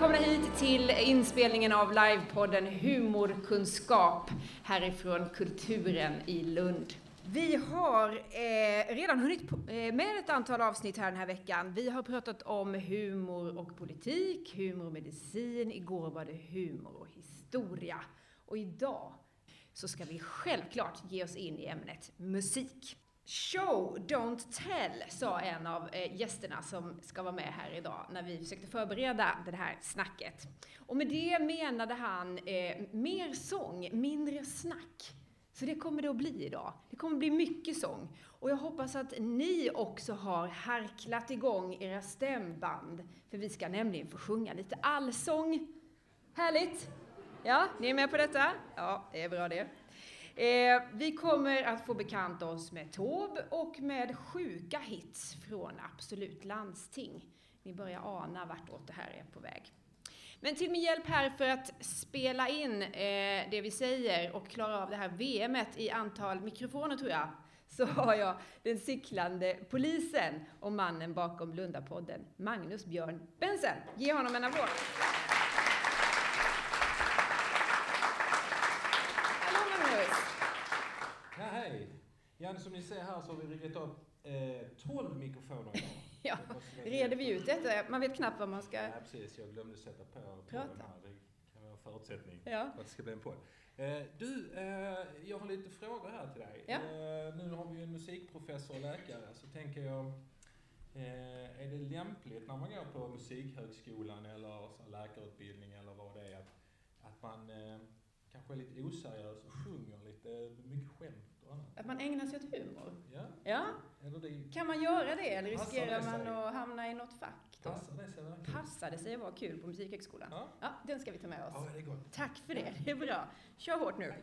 Välkomna hit till inspelningen av livepodden Humorkunskap härifrån Kulturen i Lund. Vi har eh, redan hunnit eh, med ett antal avsnitt här den här veckan. Vi har pratat om humor och politik, humor och medicin. Igår var det humor och historia. Och idag så ska vi självklart ge oss in i ämnet musik. Show, don't tell, sa en av eh, gästerna som ska vara med här idag när vi försökte förbereda det här snacket. Och med det menade han eh, mer sång, mindre snack. Så det kommer det att bli idag. Det kommer att bli mycket sång. Och jag hoppas att ni också har harklat igång era stämband. För vi ska nämligen få sjunga lite allsång. Härligt! Ja, ni är med på detta? Ja, det är bra det. Eh, vi kommer att få bekanta oss med Taube och med sjuka hits från Absolut landsting. Ni börjar ana vartåt det här är på väg. Men till min hjälp här för att spela in eh, det vi säger och klara av det här VMet i antal mikrofoner tror jag, så har jag den cyklande polisen och mannen bakom Lundapodden, Magnus Björn Bensen. Ge honom en applåd! Hallå Magnus! Ja, hej! Ja, som ni ser här så har vi riggat upp eh, 12 mikrofoner idag. Ja, reder vi ut detta? Man vet knappt vad man ska... Ja, precis. Jag glömde sätta på podden Prata. här. Det kan vara en förutsättning Ja. för att det ska bli en podd. Eh, du, eh, jag har lite frågor här till dig. Ja. Eh, nu har vi ju en musikprofessor och läkare, så tänker jag eh, är det lämpligt när man går på Musikhögskolan eller så läkarutbildning eller vad det är att, att man eh, kanske är lite oseriös och sjunger lite mycket skämt Att man ägnar sig åt humor? Ja, Ja, det kan man göra det eller riskerar man att hamna i något fack då? passar det sig verkligen? Passar det sig att vara kul på Musikhögskolan? Ja. Ja, den ska vi ta med oss. Ja, det är gott. Tack för det, det är bra. Kör hårt nu.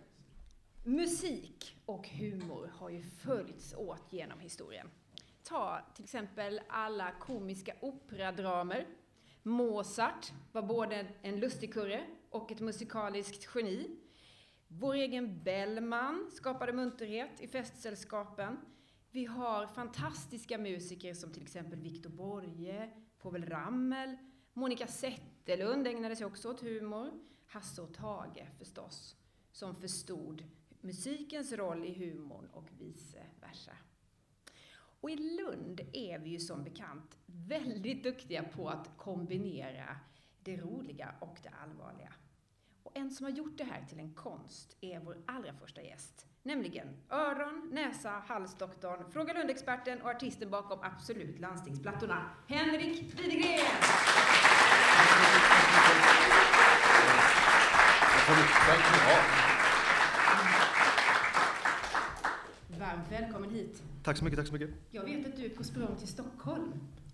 Musik och humor har ju följts åt genom historien. Ta till exempel alla komiska operadramer. Mozart var både en lustigkurre och ett musikaliskt geni. Vår egen Bellman skapade munterhet i festsällskapen. Vi har fantastiska musiker som till exempel Victor Borge, Povel Ramel, Monica Zetterlund ägnade sig också åt humor. Hasse och Tage förstås, som förstod musikens roll i humorn och vice versa. Och i Lund är vi ju som bekant väldigt duktiga på att kombinera det roliga och det allvarliga. En som har gjort det här till en konst är vår allra första gäst, nämligen öron-, näsa-, halsdoktorn, Fråga Lund-experten och artisten bakom Absolut landstingsplattorna, Henrik Widegren! Varmt välkommen hit. Tack så mycket, tack så mycket. Jag vet att du är på språng till Stockholm.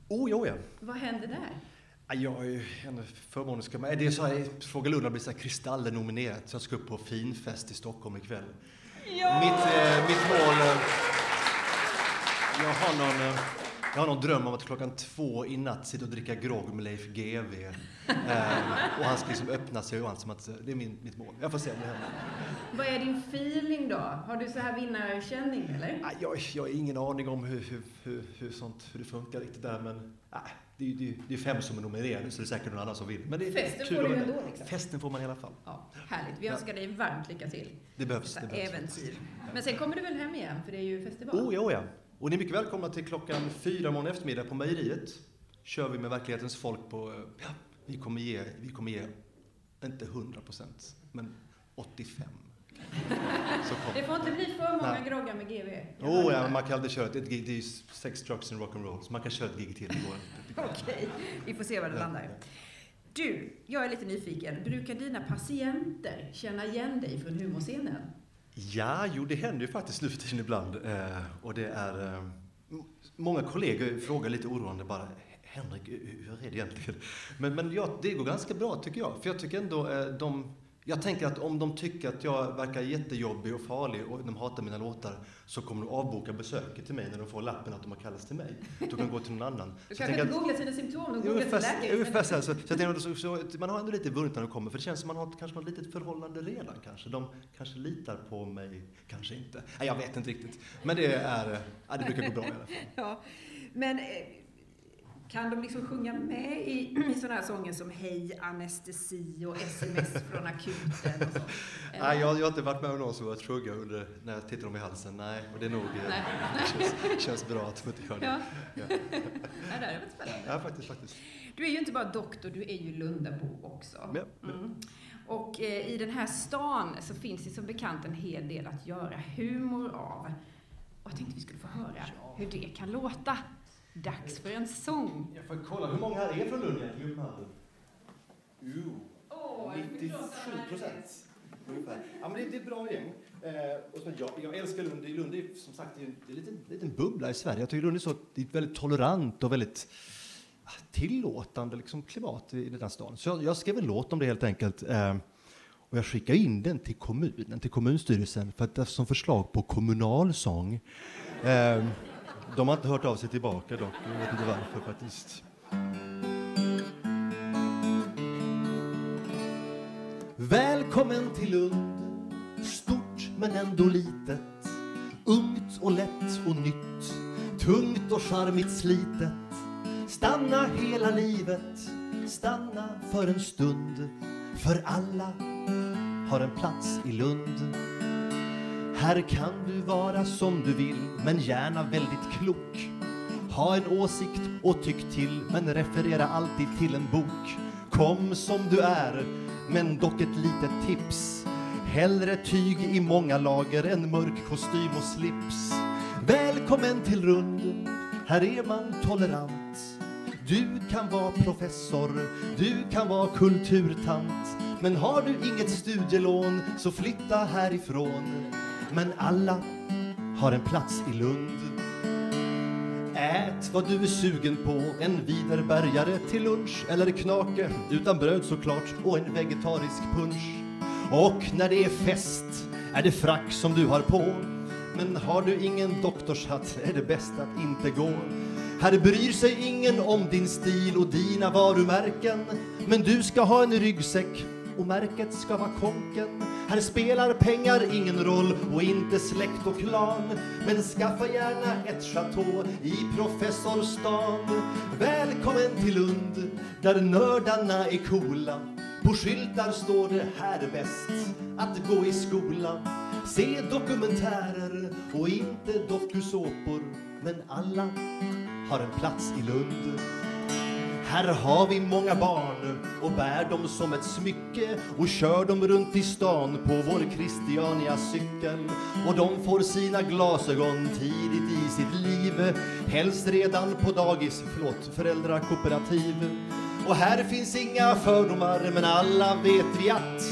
Oh, jo, ja. Vad händer där? Ja, Jag är ju en förmånen ska med. Det är så här, Fråga Lund har blivit så här Kristallen-nominerat, så jag ska upp på finfest i Stockholm ikväll. Ja! Mitt, eh, mitt mål... Eh, jag, har någon, eh, jag har någon dröm om att klockan två i natt sitta och dricka grogg med Leif GW. Eh, och han ska liksom öppna sig och allt som att det är min, mitt mål. Jag får se om det händer. Vad är din feeling då? Har du så här vinnarkänning eller? Jag, jag har ingen aning om hur, hur, hur, hur, sånt, hur det funkar riktigt där, men nej, det, är det, är det är fem som är nominerade, så det är säkert någon annan som vinner. Men det är Festen kul får du ändå liksom. Festen får man i alla fall. Ja, härligt. Vi önskar dig varmt lycka till. Det behövs. Det behövs. äventyr. Men sen kommer du väl hem igen, för det är ju festival? Oh, ja, ja. Och ni är mycket välkomna till klockan fyra morgon eftermiddag på Mejeriet. Kör vi med verklighetens folk på, ja, vi kommer ge, vi kommer ge, inte 100 procent, men 85. Det får inte bli för många Nej. groggar med GV. Oh, ja, man kan aldrig köra ett, ett gig, det är ju sex, drugs and rock'n'roll, så man kan köra ett gig till. Okej, vi får se var det landar. Du, jag är lite nyfiken. Brukar dina patienter känna igen dig från humorscenen? Ja, jo, det händer ju faktiskt nu för tiden ibland. Eh, och det är... Eh, många kollegor frågar lite oroande bara, Henrik, hur är det egentligen? Men, men ja, det går ganska bra tycker jag. För jag tycker ändå eh, de... Jag tänker att om de tycker att jag verkar jättejobbig och farlig och de hatar mina låtar så kommer de avboka besöket till mig när de får lappen att de har kallats till mig. Då kan de gå till någon annan. Du kanske inte googlar sina symptom, de googlar sin Ungefär, så, man har ändå lite vunnet när de kommer, för det känns som man har kanske något litet förhållande redan kanske. De kanske litar på mig, kanske inte. Nej, jag vet inte riktigt. Men det är, ja, det brukar gå bra i alla fall. Ja, men eh, Kan de liksom sjunga med i, i sådana här sånger som Hej anestesi och sms från akuten och så? Nej, jag, jag har inte varit med om någon som varit sjunga under, när jag tittar dem i halsen. Nej, och det är nog... eh, Nej. Det känns, känns bra att de inte gör det. Ja. Ja. ja, det är väl spännande. Ja, faktiskt, faktiskt. Du är ju inte bara doktor, du är ju Lundabo också. Ja, ja. Mm. Och eh, i den här stan så finns det som bekant en hel del att göra humor av. Och jag tänkte vi skulle få höra hur det kan låta. Dags för en sång. Jag får kolla, hur många här är från Lund egentligen? Jo, Åh, 97 procent. Ungefär. Ja, men det, det är ett bra gäng. Eh, och så, jag, jag älskar Lund. Lund är som sagt det är en, det är en liten, liten bubbla i Sverige. Jag tycker Lund är, så, det är ett väldigt tolerant och väldigt ah, tillåtande liksom, klimat i den här staden. Så jag, jag skrev en låt om det helt enkelt. Eh, och jag skickade in den till kommunen, till kommunstyrelsen, för att som förslag på kommunalsång. Eh, de har inte hört av sig tillbaka dock. Jag vet inte varför faktiskt. Välkommen till Lund, stort men ändå litet. Ungt och lätt och nytt, tungt och charmigt slitet. Stanna hela livet, stanna för en stund. För alla har en plats i Lund. Här kan du vara som du vill, men gärna väldigt klok. Ha en åsikt och tyck till, men referera alltid till en bok. Kom som du är, men dock ett litet tips. Hellre tyg i många lager än mörk kostym och slips. Välkommen till Rund, här är man tolerant. Du kan vara professor, du kan vara kulturtant. Men har du inget studielån så flytta härifrån. Men alla har en plats i Lund. Ät vad du är sugen på, en viderbergare till lunch eller knake utan bröd såklart och en vegetarisk punsch. Och när det är fest är det frack som du har på. Men har du ingen doktorshatt är det bäst att inte gå. Här bryr sig ingen om din stil och dina varumärken. Men du ska ha en ryggsäck och märket ska vara konken. Här spelar pengar ingen roll och inte släkt och klan. Men skaffa gärna ett chateau i professorstan. Välkommen till Lund, där nördarna är coola. På skyltar står det här är bäst att gå i skola. Se dokumentärer och inte dokusåpor. Men alla har en plats i Lund. Här har vi många barn och bär dem som ett smycke och kör dem runt i stan på vår Christiania-cykel. Och de får sina glasögon tidigt i sitt liv, helst redan på dagis, förlåt, föräldrakooperativ. Och här finns inga fördomar, men alla vet vi att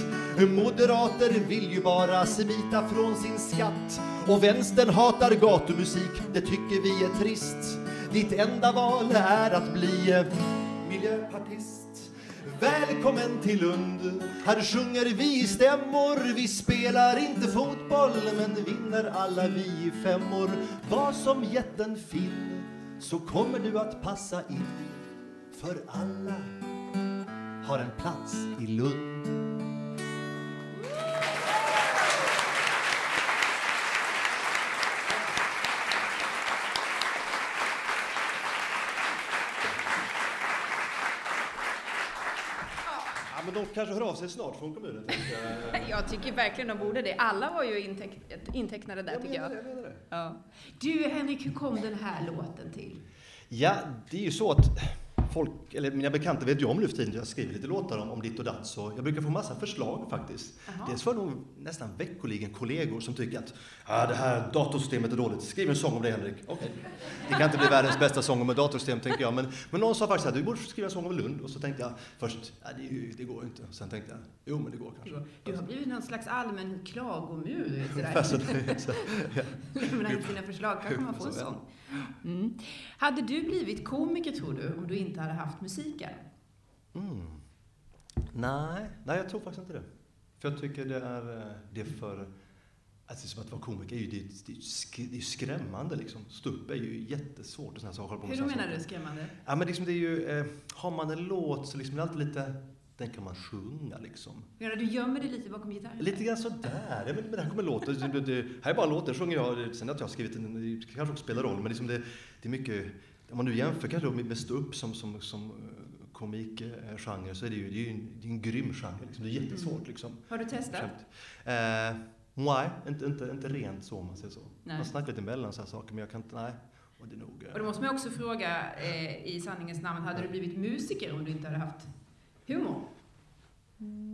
Moderater vill ju bara smita från sin skatt och vänstern hatar gatumusik, det tycker vi är trist. Ditt enda val är att bli miljöpartist. Välkommen till Lund, här sjunger vi i stämmor. Vi spelar inte fotboll, men vinner alla vi i femmor. Var som jätten Finn, så kommer du att passa in. För alla har en plats i Lund. Men de kanske hör av sig snart från kommunen. jag. Jag tycker verkligen de borde det. Alla var ju inteck- intecknade där, Jag tycker jag. det, jag menar det. Ja. Du, Henrik, hur kom den här låten till? Ja, det är ju så att folk, eller mina bekanta vet ju om nu för tiden, jag skriver lite låtar om, om ditt och datt, så jag brukar få massa förslag faktiskt. Jaha. Dels får jag nästan veckoligen kollegor som tycker att ah, det här datorsystemet är dåligt, skriv en sång om det Henrik. Okej. Det kan inte bli världens bästa sång om ett datorsystem tänker jag, men, men någon sa faktiskt att du borde skriva en sång om Lund, och så tänkte jag först, ja, det, det går inte. Sen tänkte jag, jo men det går kanske. Du har blivit någon slags allmän klagomur. Ungefär så Sådär. det är, så, ja. Lämna in sina förslag, kanske man får en Så, ja. sån. Mm. Hade du blivit komiker, tror du, om du inte hade haft musiken? Mm. Nej, nej, jag tror faktiskt inte det. För jag tycker det är, eh, det är för... Alltså som att vara komiker är ju, det, är- det är skrämmande liksom. Stå upp är ju jättesvårt och såna saker. på Hur såna menar saker. du skrämmande? Ja men liksom det är ju, eh, har man en låt så liksom det är alltid lite, den kan man sjunga liksom. Menar du gömmer dig lite bakom gitarren? Lite grann sådär. Ja, men, men det här kommer låten. Det, det, här är bara en låt, den sjunger jag. Sen att jag har skrivit den, det kanske också spelar roll, men liksom det, det är mycket om man nu jämför kanske med, ståupp som, som, som eh, komikgenre så är det ju, det är ju en, det är en grym genre. Liksom. Det är jättesvårt. Liksom. Har du testat? Eh, nej, inte, inte, inte rent så om man säger så. Nej. Man snackar lite emellan så här saker, men jag kan inte, nej. Och, det nog, och då måste man också fråga eh, i sanningens namn, hade du blivit musiker om du inte hade haft humor?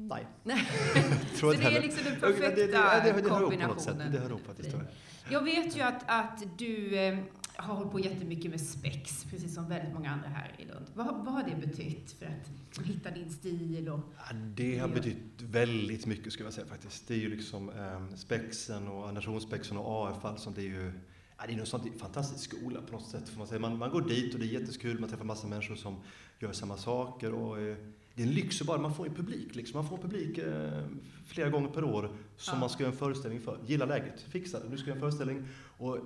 Nej. så det är liksom den perfekta det, det, det, det, kombinationen. Det hör ihop faktiskt. Jag vet ju att, att du har hållit på jättemycket med spex, precis som väldigt många andra här i Lund. Vad, vad har det betytt för att hitta din stil? Och, ja, det har betytt väldigt mycket skulle jag säga faktiskt. Det är ju liksom eh, spexen och nationspexen och AF, alltså det är ju Ja, det är en sån fantastisk skola på något sätt. Får man, säga. Man, man går dit och det är jättekul, man träffar massa människor som gör samma saker. Och, eh, det är en lyx att bara man får en publik. Liksom. Man får en publik eh, flera gånger per år som ja. man ska göra en föreställning för. Gilla läget, fixa det, nu ska jag göra en föreställning. Och,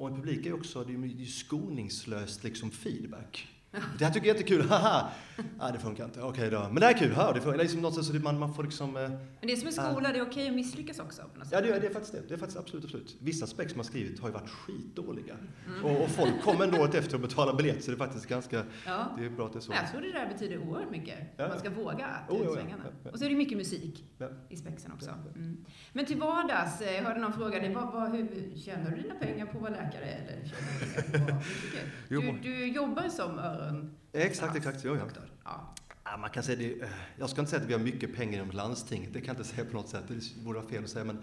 och en publik är också det är skoningslöst liksom feedback. Det här tycker jag är jättekul, haha! Nej, det funkar inte. Okej okay då. Men det här är kul, ha, det funkar. Liksom något så man, man får liksom... Eh, Men det är som en skola, äh, det är okej att misslyckas också? På något sätt. Ja, det är, det är faktiskt det. Det är faktiskt absolut, absolut. Vissa spex man skrivit har ju varit skitdåliga. Mm. Och, och, folk kommer ändå året efter och betalar biljett, så det är faktiskt ganska... Ja. Det är bra att det är så. Jag tror det där betyder oerhört mycket. Ja. Man ska våga ta oh, svängarna. Ja, ja, och så är det mycket musik i spexen också. Mm. Men till vardags, jag hörde någon fråga dig, vad, vad, hur, tjänar du dina pengar på att vara läkare? Eller du, du, du jobbar som öron Exakt, exakt. Jo, ja. ja. ja. man kan säga det, eh, jag ska inte säga att vi har mycket pengar inom landstinget, det kan jag inte säga på något sätt, det vore fel att säga, men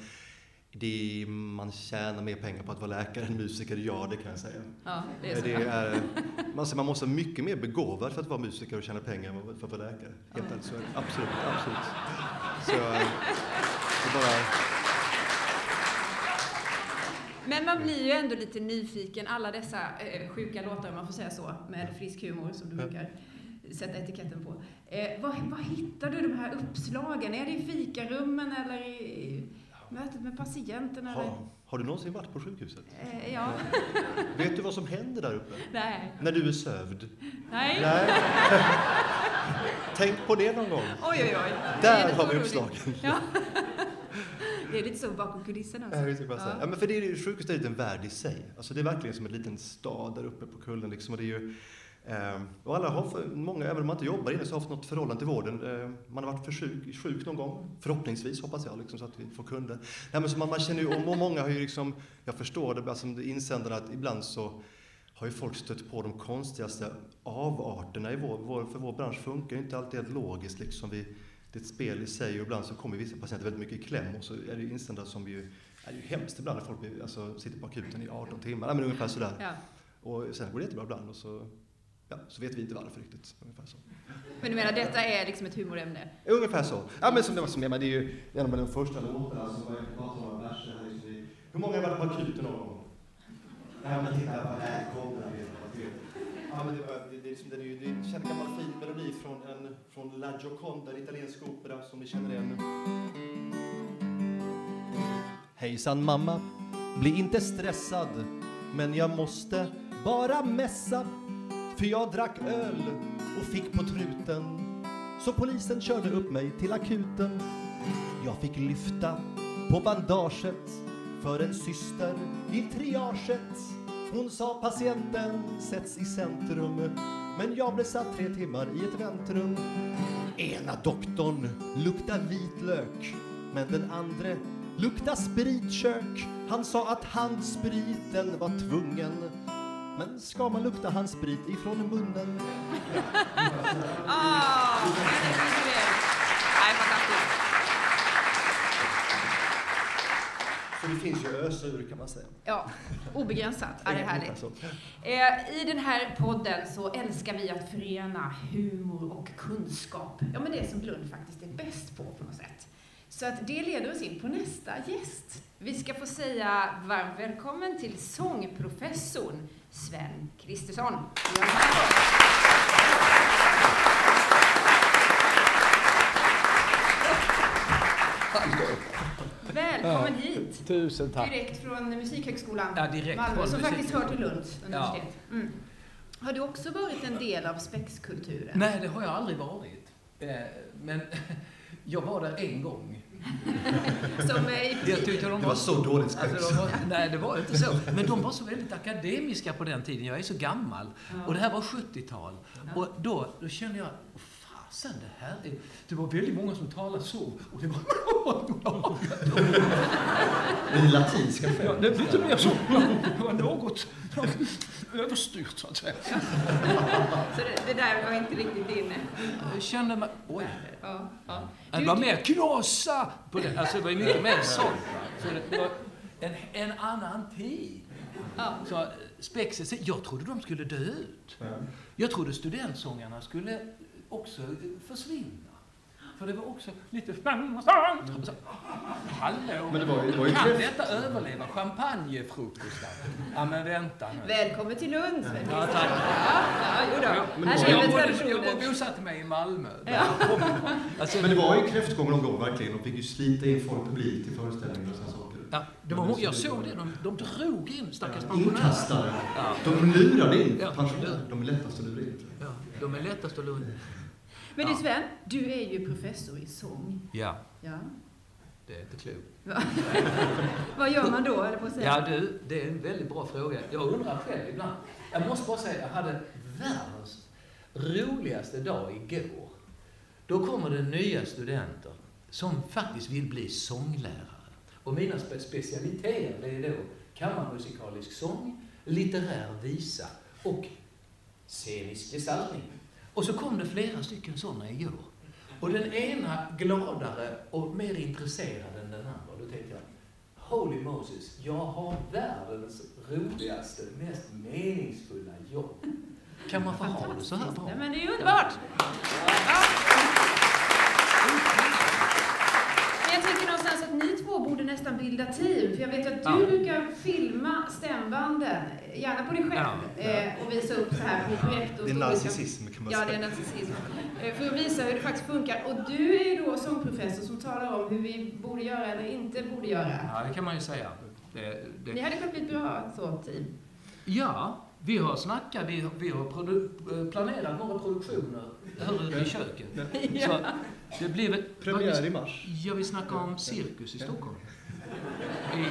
det, man tjänar mer pengar på att vara läkare än musiker, ja det kan jag säga. Ja, det är. Det är, man, man måste vara mycket mer begåvad för att vara musiker och tjäna pengar än för att vara läkare. Helt ärligt, så är det. Absolut, absolut. Så, eh, så bara... Men man blir ju ändå lite nyfiken. Alla dessa eh, sjuka låtar, om man får säga så, med frisk humor som du brukar sätta etiketten på. Eh, var, var hittar du de här uppslagen? Är det i fikarummen eller i mötet med patienten? Eller? Ha, har du någonsin varit på sjukhuset? Eh, ja. Vet du vad som händer där uppe? Nej. När du är sövd? Nej. Nej. Tänk på det någon gång. Oj, oj, oj. Där har vi uppslagen. Ja. Det är lite så bakom kulisserna. Ja, jag ja. ja, men för det är ju, sjukhuset är ju en värld i sig. Alltså det är verkligen som en liten stad där uppe på kullen. Liksom, och det är ju, eh, och alla har, för, många, även om man inte jobbar inne, så har haft något förhållande till vården. Eh, man har varit för sjuk, sjuk någon gång, förhoppningsvis hoppas jag, liksom, så att vi får kunder. Ja, men så man, man känner ju, och många har ju liksom, jag förstår det, alltså insändarna, att ibland så har ju folk stött på de konstigaste avarterna i vår, vår för vår bransch funkar ju inte alltid helt logiskt. Liksom. Vi, det är ett spel i sig och ibland så kommer vissa patienter väldigt mycket i kläm och så är det inställda som ju, är ju hemskt ibland när folk alltså, sitter på akuten i 18 timmar, men ungefär sådär. Ja. Och sen går det jättebra ibland och så, ja, så vet vi inte varför riktigt. Ungefär så. Men du menar detta är liksom ett humorämne? Ungefär så. Ja men som det var som jag, det är ju en av de första låtarna som var pratar om verser här. Hur många har varit på akuten någon gång? Ja men titta, här kommer det. Ja, men det, var, det, är liksom, den är ju, det är en känd gammal fin melodi från, en, från La Gioconda, en italiensk opera som ni känner igen. Hejsan mamma, bli inte stressad, men jag måste bara mässa. För jag drack öl och fick på truten, så polisen körde upp mig till akuten. Jag fick lyfta på bandaget för en syster i triaget hon sa patienten sätts i centrum men jag blev satt tre timmar i ett väntrum. Ena doktorn luktar vitlök men den andra luktar spritkök. Han sa att handspriten var tvungen men ska man lukta handsprit ifrån munnen? ah, Så det finns ju ösa ur kan man säga. Ja, obegränsat är det härligt. Eh, I den här podden så älskar vi att förena humor och kunskap. Ja, men det som Lund faktiskt är bäst på på något sätt. Så att det leder oss in på nästa gäst. Vi ska få säga varmt välkommen till sångprofessorn Sven Kristersson. Välkommen ja, hit! Tusen tack! Direkt från Musikhögskolan ja, direkt Malmö, från som faktiskt hör till Lunds universitet. Ja. Mm. Har du också varit en del av spexkulturen? Nej, det har jag aldrig varit. Eh, men jag var där en gång. Som eh, i Jag tyckte de Det var så dåligt skämt. Alltså, de var, nej, det var inte så. Men de var så väldigt akademiska på den tiden. Jag är så gammal. Och det här var 70-tal. Och då, då kände jag, "Åh, fasen det här är... Det var väldigt många som talade så. Och det var... I latinska Ja, skämt. det blev lite mer så. Det var något överstyrt, så att säga. Så det, det där var inte riktigt din... Jag kände mig... Oj. Ja, ja. Det var mer knasa på det. Alltså det var ju mycket mer sånt. Så det var en, en annan tid. Ja. Så eh, spexet, jag trodde de skulle dö ut. Jag trodde studentsångarna skulle också försvinna. För det var också lite... Så, Hallå! Men det var det var ju kan kräft- detta överleva champagnefrukostar? Ja, men vänta nu. Välkommen till Lund, Sven. Ja, tack. Ja, ja, men Här ser vi Jag, bodde, jag traditionen. bosatte mig i Malmö. Ja. Alltså, Men det var ju kräftgång någon gång verkligen. De fick ju slita in folk publik till föreställningar och sådana saker. Ja, det var, jag såg det. De, de drog in stackars pensionärer. Inkastare. Ja. De lurade in Ja. pensionärer. De är lättast att lura in. Ja, de är lättast att lura. Men du Sven, du är ju professor i sång. Ja, Ja. det är inte klokt. Va? Vad gör man då, eller på att säga? Ja du, det är en väldigt bra fråga. Jag undrar själv ibland. Jag måste bara säga, jag hade världens roligaste dag igår. Då kommer det nya studenter som faktiskt vill bli sånglärare. Och mina spe- specialiteter är då kammarmusikalisk sång, litterär visa och scenisk gestaltning. Och så kom det flera stycken sådana igår. Och den ena gladare och mer intresserad än den andra. Då tänkte jag, Holy Moses, jag har världens roligaste, mest meningsfulla jobb. Kan man få ha det så här bra? Nej, men det är underbart! Ja. Men jag tänker någonstans att ni två borde nästan bilda team. För jag vet att du Ja. brukar filma stämbanden, gärna på dig själv, Ja. eh, och visa upp så här på projektor. Det är narcissism kan man Ja, det är säga. narcissism. Eh, För att visa hur det faktiskt funkar. Och du är ju då sångprofessor som talar om hur vi borde göra eller inte borde göra. Ja, det kan man ju säga. Det, Ni det. hade kunnat bli ett bra så team. Ja, vi har snackat, vi, har- vi har produ eh, planerat några produktioner här ute i köket. Så det blev ett... Premiär i mars. Ja, vi snackar om cirkus i Stockholm. I,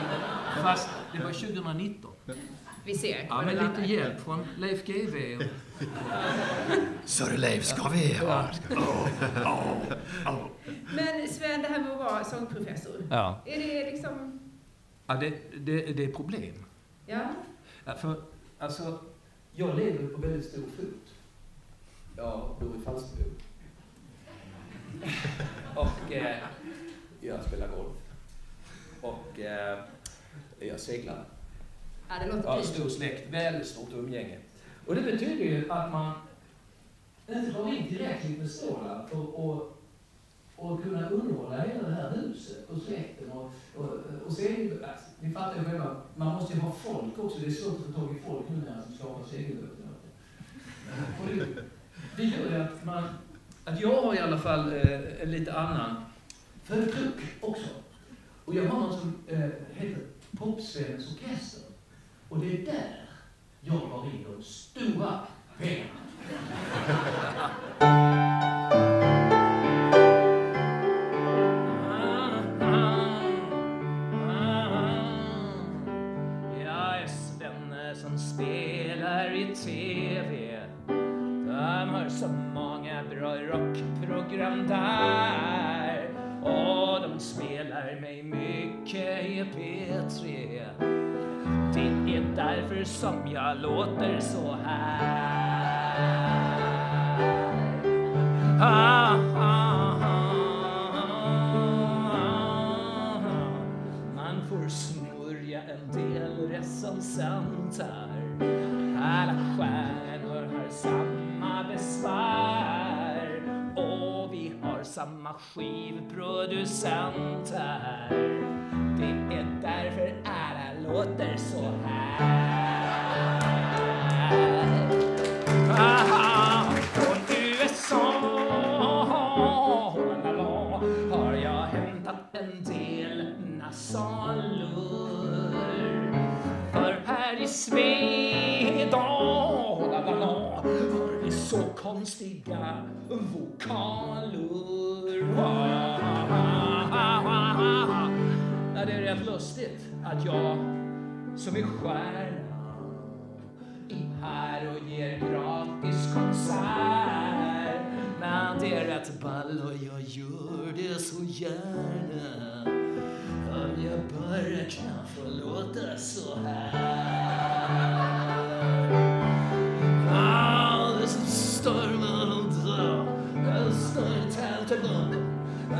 fast det var 2019. Vi ser Ja, landar. lite hjälp från Leif GW. Och, Sören Leif, ska vi? Ja. Men Sven, det här med att vara sångprofessor. ja. Är det liksom... ja det, det, det är problem. Ja? Ja, för, alltså, jag lever på väldigt stor fot. Jag bor i Falsterbo. och eh, jag spelar golf. Och eh, jag seglar. Ja, det låter Jag har fint. stor släkt, väldigt stort umgänge. Och det betyder ju att man inte har in tillräckligt med stålar för att och kunna underhålla hela det här huset och släkten. Och, och, och sen, alltså, ni fattar ju själva, man måste ju ha folk också. Det är svårt att få tag i folk numera som skapar segelbåtar. Det, gör ju att man, att jag har i alla fall eh, en lite annan förtryck också. Och jag har något som eh, heter Popsvenens orkester. Och det är där jag har in de stora pengarna. rockprogram där. Och de spelar mig mycket i P3. Det är därför som jag låter så här. Ah, ah, har samma skivproducenter. Det är därför alla låter så här. Ah, från USA la, har jag hämtat en del nasalur. För här i Svedala har vi så konstiga vokaler det är rätt lustigt att jag som är stjärna är här och ger gratis konsert. Men det är rätt ball och jag gör det så gärna. Om jag bara kan få låta så här.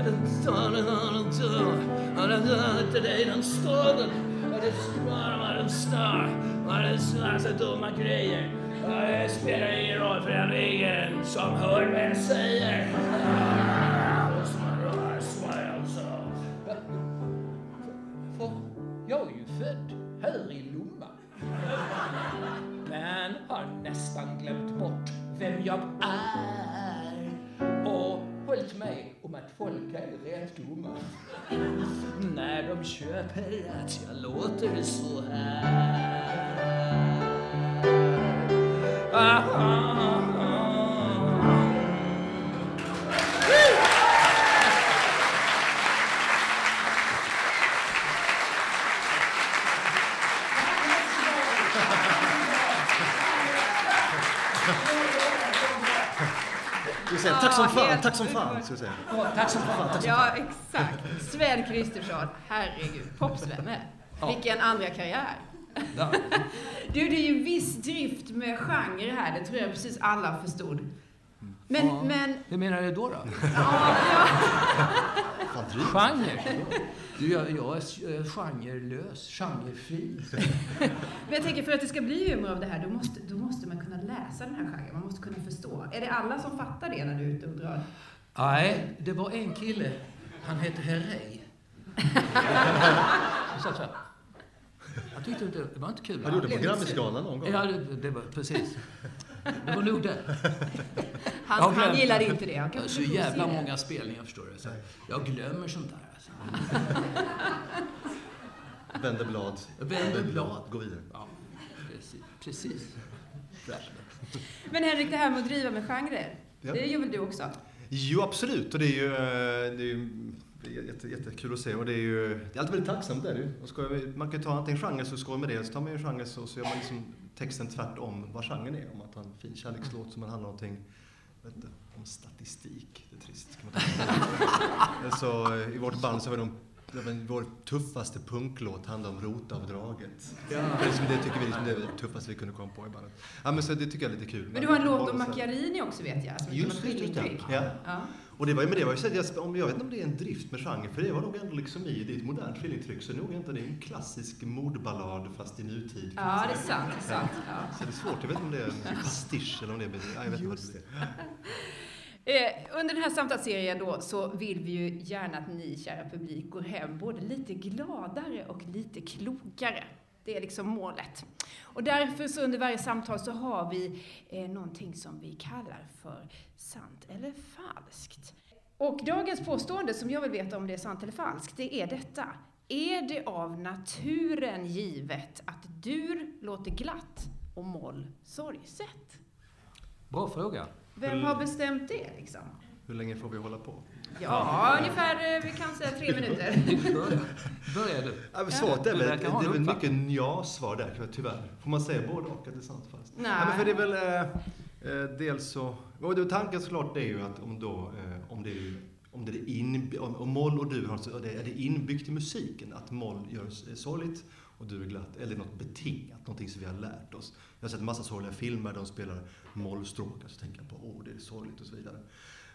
Den det stormar det dumma grejer. Det spelar ingen roll för den är ingen som hör vad jag säger. Rätt dumma. När de köper att jag låter så här. Tack som Ja, fan, tack som fan. Ska säga. Ja, tack så mycket. Ja, exakt. Sven Kristersson, herregud, popsvenne. Ja. Vilken andra karriär. Ja. Du, det är ju viss drift med genre här, det tror jag precis alla förstod. Men, Ja. men, Hur menar du då? då? ja, ja. Fan. Genre? Du, jag, jag är genrelös, genrefri. Men jag tänker för att det ska bli humor av det här, då måste, då måste man kunna läsa den här genren, man måste kunna förstå. Är det alla som fattar det när du är ute och drar? Nej, det var en kille. Han hette Herrey. Så här. Jag tyckte inte, det var inte kul. Han gjorde på Grammisgalan någon gång. Ja, det, det var precis. Det var nog det. Han, han gillade inte det. Han Jag har kanske så jävla många spelningar förstår du. Så jag glömmer sånt där. Alltså. Vänder blad. Vänder blad. Gå vidare. Ja, precis. precis. Men Henrik, det här med att driva med genrer, Ja. det gör väl du också? Jo, absolut. Och det är ju, eh, det är ju det är jätte, jättekul att se. Och det är ju det är alltid väldigt tacksamt. Där. Och ska man kan ta antingen genre så skoj med det, så tar man ju genre så, så gör man liksom texten tvärtom vad genren är. Om man tar en fin kärlekslåt som handlar om någonting inte, om statistik. Det är trist. Kan man ta. så eh, i vårt band så vi de Ja, men vår tuffaste punklåt handlar om rotavdraget. Ja. Det, liksom, det tycker vi det är det tuffaste vi kunde komma på i bandet. Ja, men så det tycker jag är lite kul. Men du har en låt om Macchiarini också vet jag, som Just det. Ja. Ja. Och det var ju med det, var ju så jag, om, jag vet inte om det är en drift med genre, för det var nog ändå liksom i ditt modernt skillingtryck, så nog inte det är en klassisk mordballad fast i nutid. ja, det är sant. Det är sant ja. Så det är svårt, jag vet inte om det är en pastisch eller om det är... Ja, jag vet inte vad det är. Eh, under den här samtalsserien då så vill vi ju gärna att ni, kära publik, går hem både lite gladare och lite klokare. Det är liksom målet. Och därför så under varje samtal så har vi eh, någonting som vi kallar för sant eller falskt. Och dagens påstående som jag vill veta om det är sant eller falskt, det är detta. Är det av naturen givet att dur låter glatt och moll sorgset? Bra fråga. Vem har bestämt det liksom? Hur länge får vi hålla på? Ja, ungefär, eh, vi kan säga tre minuter. Börja, du. Ja, men svårt är väl, det är en väl mycket uppfattning. ja-svar där tyvärr. Får man säga både och att det är sant falskt? Nej. Ja, men för det är väl eh, eh, dels så... Och det, tanken såklart det är ju att om då, eh, om det är om det är in, om, om moll och dur har det är det inbyggt i musiken att moll gör s- sorgligt och dur är glatt, eller något betingat, någonting som vi har lärt oss. Jag har sett en massa sorgliga filmer där de spelar mollstråkar, så tänker jag på åh, det är sorgligt och så vidare.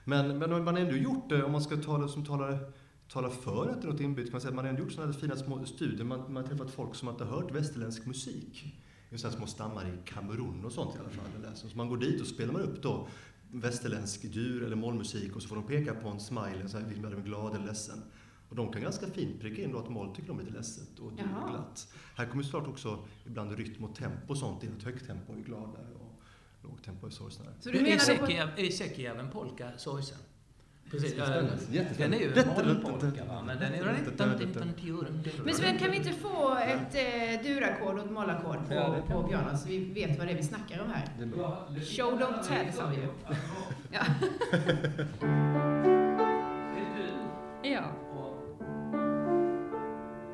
Men, men man har ändå gjort det, om man ska tala som talar, talar för att det är något inbyggt, kan man säga att man har ändå gjort sådana här fina små studier, man, man har träffat folk som inte har hört västerländsk musik. Just här små stammar i Kamerun och sånt i alla fall. Så man går dit och spelar man upp då västerländsk djur eller mollmusik och så får de peka på en smiley, så här, är de glad eller ledsen. Och de kan ganska fint pricka in då att moll tycker de är lite ledset och är glatt. Här kommer såklart också ibland rytm och tempo och sånt in. Ett högt tempo är gladare och lågt tempo är sorgsnare. Så du Är menar. Sekiev- är Sekiev en polka sorgsen? Precis. Den är ju en mollpolka, va? men den är... Men Sven, kan vi inte få ett eh, durackord och ett mollackord på, på piano så vi vet vad det är vi snackar om här? Show don't tell, sa vi ju. Ja.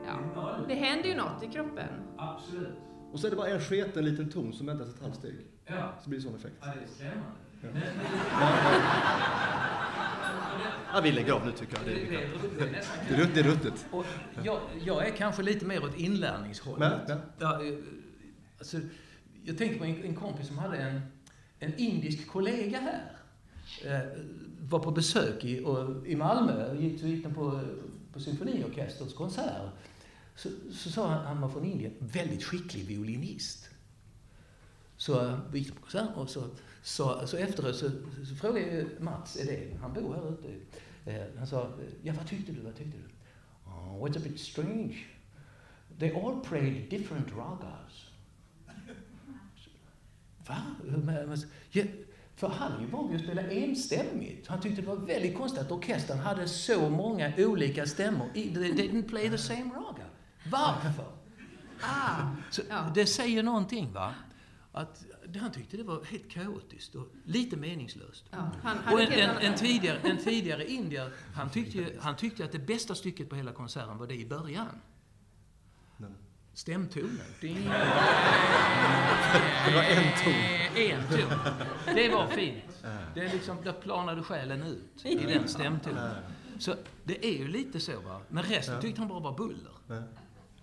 ja. Det händer ju något i kroppen. Absolut. Och så är det bara en sketen liten ton som ändras ett halvt steg. Ja. Så blir det sån effekt. ja, det är skrämmande. Ja. Men, men, Ja, vi lägger av nu tycker jag. det, Det det, är, det, det är nästan det är, rutt, det är ruttet. Och jag, jag är kanske lite mer åt inlärningshållet. Men, men. Ja, eh, alltså, jag tänker på en, en kompis som hade en, en indisk kollega här. Eh, var på besök i, och, i Malmö, gick, gick den på, på symfoniorkesterns konsert. Så, så sa han, han var från Indien, väldigt skicklig violinist. Så vi gick på konsert och så, så, så efteråt så, så frågade jag Mats Edén, han bor här ute. Eh, han sa, ja vad tyckte du, vad tyckte du? Oh, what's a bit strange? They all played different ragas. Va? Ja, för han är ju van vid att spela enstämmigt. Han tyckte det var väldigt konstigt att orkestern hade så många olika stämmor. They didn't play the same raga. Varför? Ah, Så. Det säger någonting, va? Att han tyckte det var helt kaotiskt och lite meningslöst. ja. Och en, en, en, tidigare, en tidigare indier, han tyckte, han tyckte att det bästa stycket på hela konserten var det i början. Stämtonen. Det var en ton. En ton. Det var fint. Det är liksom, där planade själen ut i den stämtonen. Så det är ju lite så va. Men resten tyckte han bara var buller.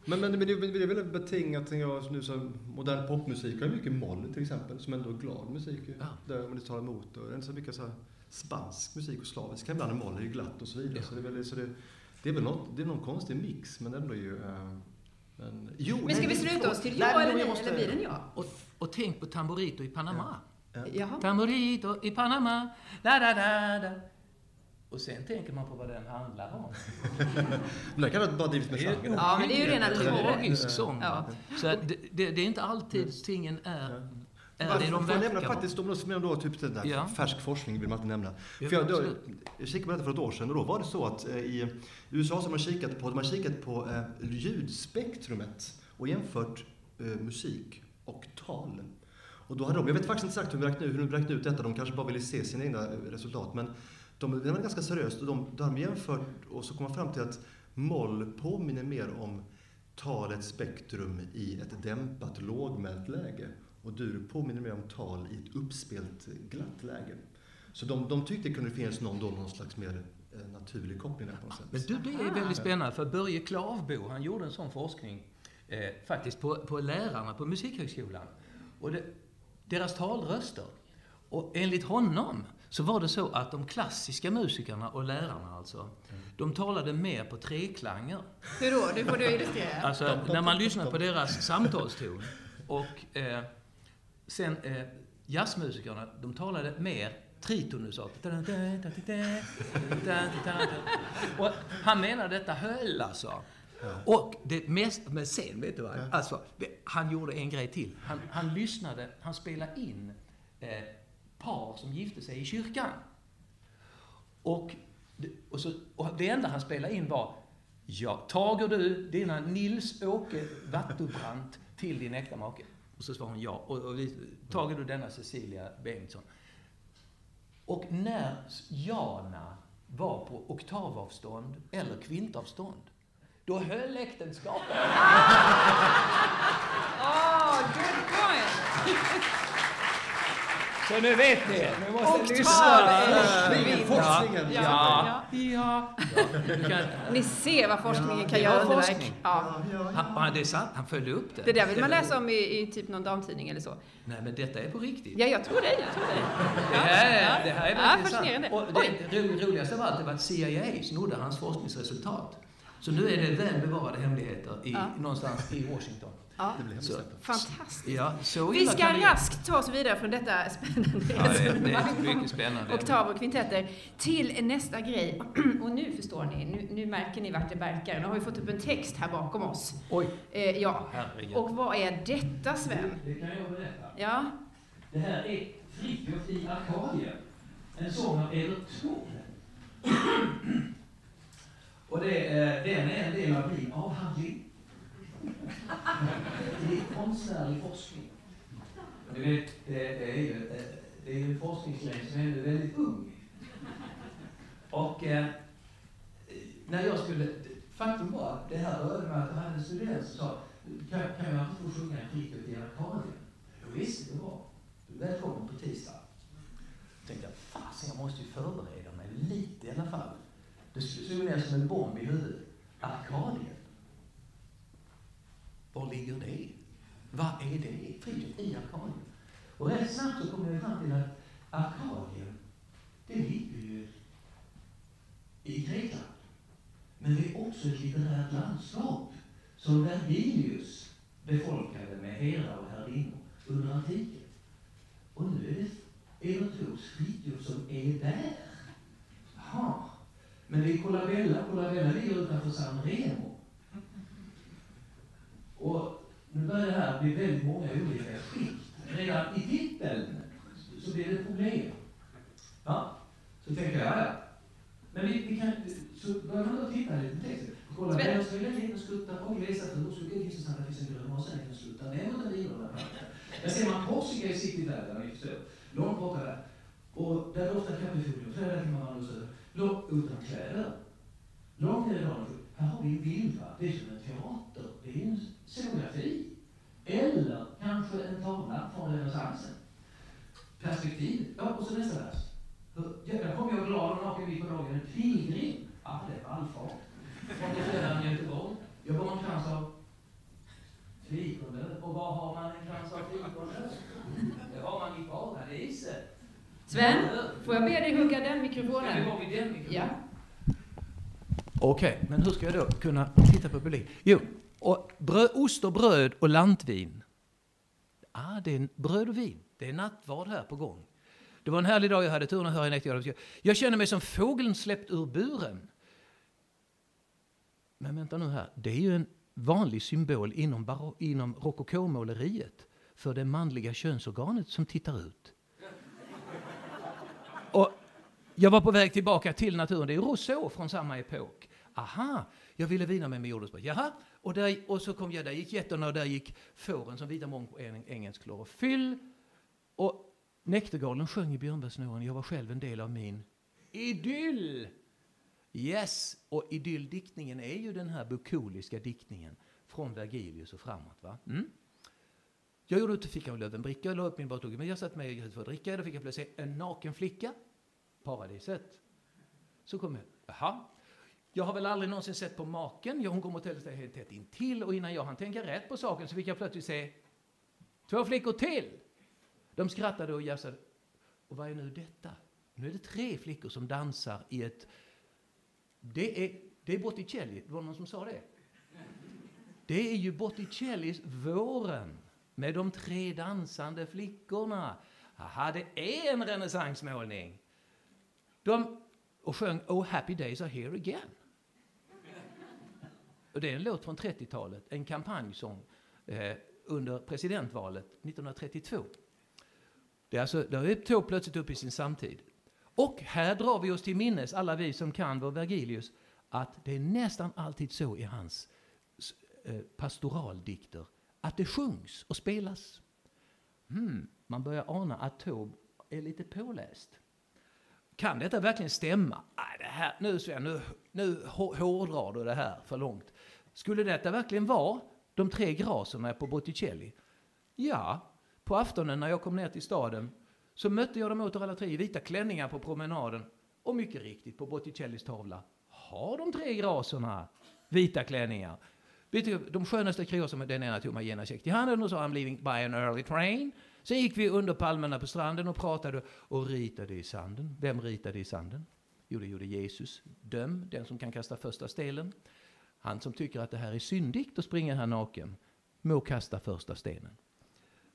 Nej. Men, men, men det, det är väl betingat, tänker jag, nu så modern popmusik har mycket moll till exempel, som ändå är glad musik. Ja. Där man inte tar emot. Och det är inte så mycket så här spansk musik och slavisk ibland är moll, är ju glatt och så vidare. Ja. Så det är väl, så det, det är väl något, det är någon konstig mix, men ändå ju... Uh, men, jo, Men ska nej, vi sluta oss till Nej, ja men eller jag nej? måste- Eller blir det en ja? Och, och tänk på Tamborito i Panama. Ja. Jaha. Tamborito i Panama. Da, da, da, da. Och sen tänker man på vad den handlar om. Men det kan vara bara drivit med genren. Ja, men det är ju rena luren. Tragisk sång. Ja. Så det, det, det är inte alltid tingen är, är Varför det de får jag nämna faktiskt, om något som då, typ den där Ja. färsk forskning vill man alltid nämna. Ja, för jag, då, jag kikade på detta för ett år sedan och då var det så att eh, i USA så har man kikat på, de har kikat på eh, ljudspektrumet och jämfört eh, musik och tal. Och då hade de, jag vet faktiskt inte exakt hur de räknade, hur de räknade ut detta, de kanske bara ville se sina egna eh, resultat, men de, det var ganska seriöst och de, då har de jämfört och så kom fram till att moll påminner mer om talets spektrum i ett dämpat lågmält läge och dur påminner mer om tal i ett uppspelt glatt läge. Så de, de tyckte det kunde finnas någon, då, någon slags mer eh, naturlig koppling där på något sätt. Men du, det är väldigt spännande, för Börje Klavbo, han gjorde en sån forskning eh, faktiskt på, på lärarna på Musikhögskolan. Och det, deras talröster. Och enligt honom så var det så att de klassiska musikerna och lärarna alltså, de talade mer på treklanger. Hur då? Du får du illustrera. Alltså när man lyssnar på deras samtalston. Och eh, sen eh, jazzmusikerna, de talade mer tritonusartat. Och han menar detta höll alltså. Och det mest, men sen vet du vad? Alltså, han gjorde en grej till. Han, han lyssnade, han spelade in eh, par som gifte sig i kyrkan. Och, det- och, så, och det enda han spelade in var Ja, tager du dina Nils-Åke Wattubrandt till din äkta make? Och så svarade hon ja. Och, och vi- tager du denna Cecilia Bengtsson? Och när Jana var på oktavavstånd eller kvintavstånd, då höll äktenskapet. Oh, good point! Så nu vet ni, nu måste ni lyssna. Forskningen, forskningen. Ja, ja. Ni ser vad forskningen kan göra underverk. Ja. han, han, det är sant, han följde upp det. Det där vill man läsa om i, i typ någon damtidning eller så. Nej, men detta är på riktigt. Ja, jag tror det. Jag tror det. Det här är, det här är Ja, verkligen sant. Och det ro- roligaste av allt var att CIA snodde hans forskningsresultat. Så nu är det väl bevarade hemligheter i, Ja. någonstans i Washington. Ja. Det blir Så. Fantastiskt. ja, så Vi ska raskt ta oss vidare från detta spännande Ja, det, det är resonemang mycket spännande. oktav och kvintetter till nästa grej. Och nu förstår ni, nu, nu märker ni vart det barkar. Nu har vi fått upp en text här bakom oss. Oj, Eh, ja. herregud. Och vad är detta, Sven? Det kan jag berätta. Ja, Det här är Fritiof i Arkadien. En sång av Evert Taube. Och det, är- den är en del av min avhandling. Det är konstnärlig forskning. Du vet, det är ju det är ju en forskningsgren som är väldigt ung. Och eh, när jag skulle faktum var, det här rörde mig att jag hade en student som sa, kan, kan jag inte få sjunga en fritt i Arkadien? Jo, visst, det var. Du är välkommen på tisdag. Jag tänkte jag, fasen jag måste ju förbereda mig lite i alla fall. Det slog ner som en bomb i huvudet. Arkadien. Var ligger det? Vad är det? Frihet i Arkadien. Och rätt snabbt så kom jag fram till att Arkadien, det ligger ju i Grekland. Men det är också ett litterärt landskap som Vergilius befolkade med herrar och herrinnor under antiken. Och nu är det Evertros Fritiof som är där. Jaha. Men det är Colabella. Colabella ligger utanför San Remo. Och nu börjar det här bli väldigt många olika skikt. Redan i titeln så blir det problem. Ja, så tänker jag, ja. Men vi, vi kan, så börjar man då titta lite på texten. Kolla, vem ska välja liten slutta och läsa för hur skulle Jesus han finns en grön och sen en slutta ner mot den vidare Där ser man Korsika i siktet där, där ni förstår. Långt borta där. Och där är ofta för där kan man vara så långt utan kläder. Långt ner i dagen, här har vi en bild va? Det är som en teater. Det är en scenografi. Eller kanske en tavla från renässansen. Perspektiv. Ja, och så nästa vers. Där kom jag glad och naken mitt på dagen. En pilgrim. Ja, det är vallfart. Från flödande Göteborg. Jag bar en krans av fikonlöv. Och var har man en krans av fikonlöv? Det har man i paradiset. Sven, får jag be dig hugga den Ja, det mikrofonen? var vid den mikrofonen. Ja. Okej, men hur ska jag då kunna titta på publik? Jo, och bröd, ost och bröd och lantvin. Ah, det är bröd och vin. Det är nattvard här på gång. Det var en härlig dag, jag hade turen att höra en äkta Jag känner mig som fågeln släppt ur buren. Men vänta nu här, det är ju en vanlig symbol inom, baro- inom rokokomåleriet för det manliga könsorganet som tittar ut. Och jag var på väg tillbaka till naturen. Det är Rousseau från samma epok. Aha, jag ville vina mig med jordgubbsbröd. Jaha, och, där, och så kom jag, där gick getterna och där gick fåren som vita moln på engelsk klorofyll. Och näktergalen sjöng i björnbärssnåren, Jag var själv en del av min idyll. Yes, och idylldiktningen är ju den här bukoliska diktningen från Vergilius och framåt. Va? Mm? Jag gjorde ut fick en lövenbricka och la upp min bartugge. Men jag satt med och för att dricka. Då fick jag plötsligt se en naken flicka. Paradiset. Så kom jag. Jaha. Jag har väl aldrig någonsin sett på maken. Ja, hon kom och ställde sig helt tätt intill. Och innan jag hann tänka rätt på saken så fick jag plötsligt se två flickor till. De skrattade och jassade. Och vad är nu detta? Nu är det tre flickor som dansar i ett... Det är, det är Botticelli. Det var någon som sa det. Det är ju Botticellis Våren med de tre dansande flickorna. Aha, det är en renässansmålning. De och sjöng Oh happy days are here again. Och det är en låt från 30-talet, en kampanjsång eh, under presidentvalet 1932. Det, är alltså, det är plötsligt upp i sin samtid. Och här drar vi oss till minnes, alla vi som kan vår Vergilius, att det är nästan alltid så i hans eh, pastoraldikter, att det sjungs och spelas. Hmm, man börjar ana att Taube är lite påläst. Kan detta verkligen stämma? Nej, det här, nu Sven, nu, nu hårdrar du det här för långt. Skulle detta verkligen vara de tre graserna på Botticelli? Ja, på aftonen när jag kom ner till staden så mötte jag dem åter alla tre i vita klänningar på promenaden. Och mycket riktigt, på Botticellis tavla har de tre graserna vita klänningar. Vet du, de skönaste kreoserna, den ena tog Magena käckt i handen och sa I'm leaving by an early train. Sen gick vi under palmerna på stranden och pratade och ritade i sanden. Vem ritade i sanden? Jo, det gjorde Jesus. Döm den som kan kasta första stenen. Han som tycker att det här är syndigt att springa här naken må kasta första stenen.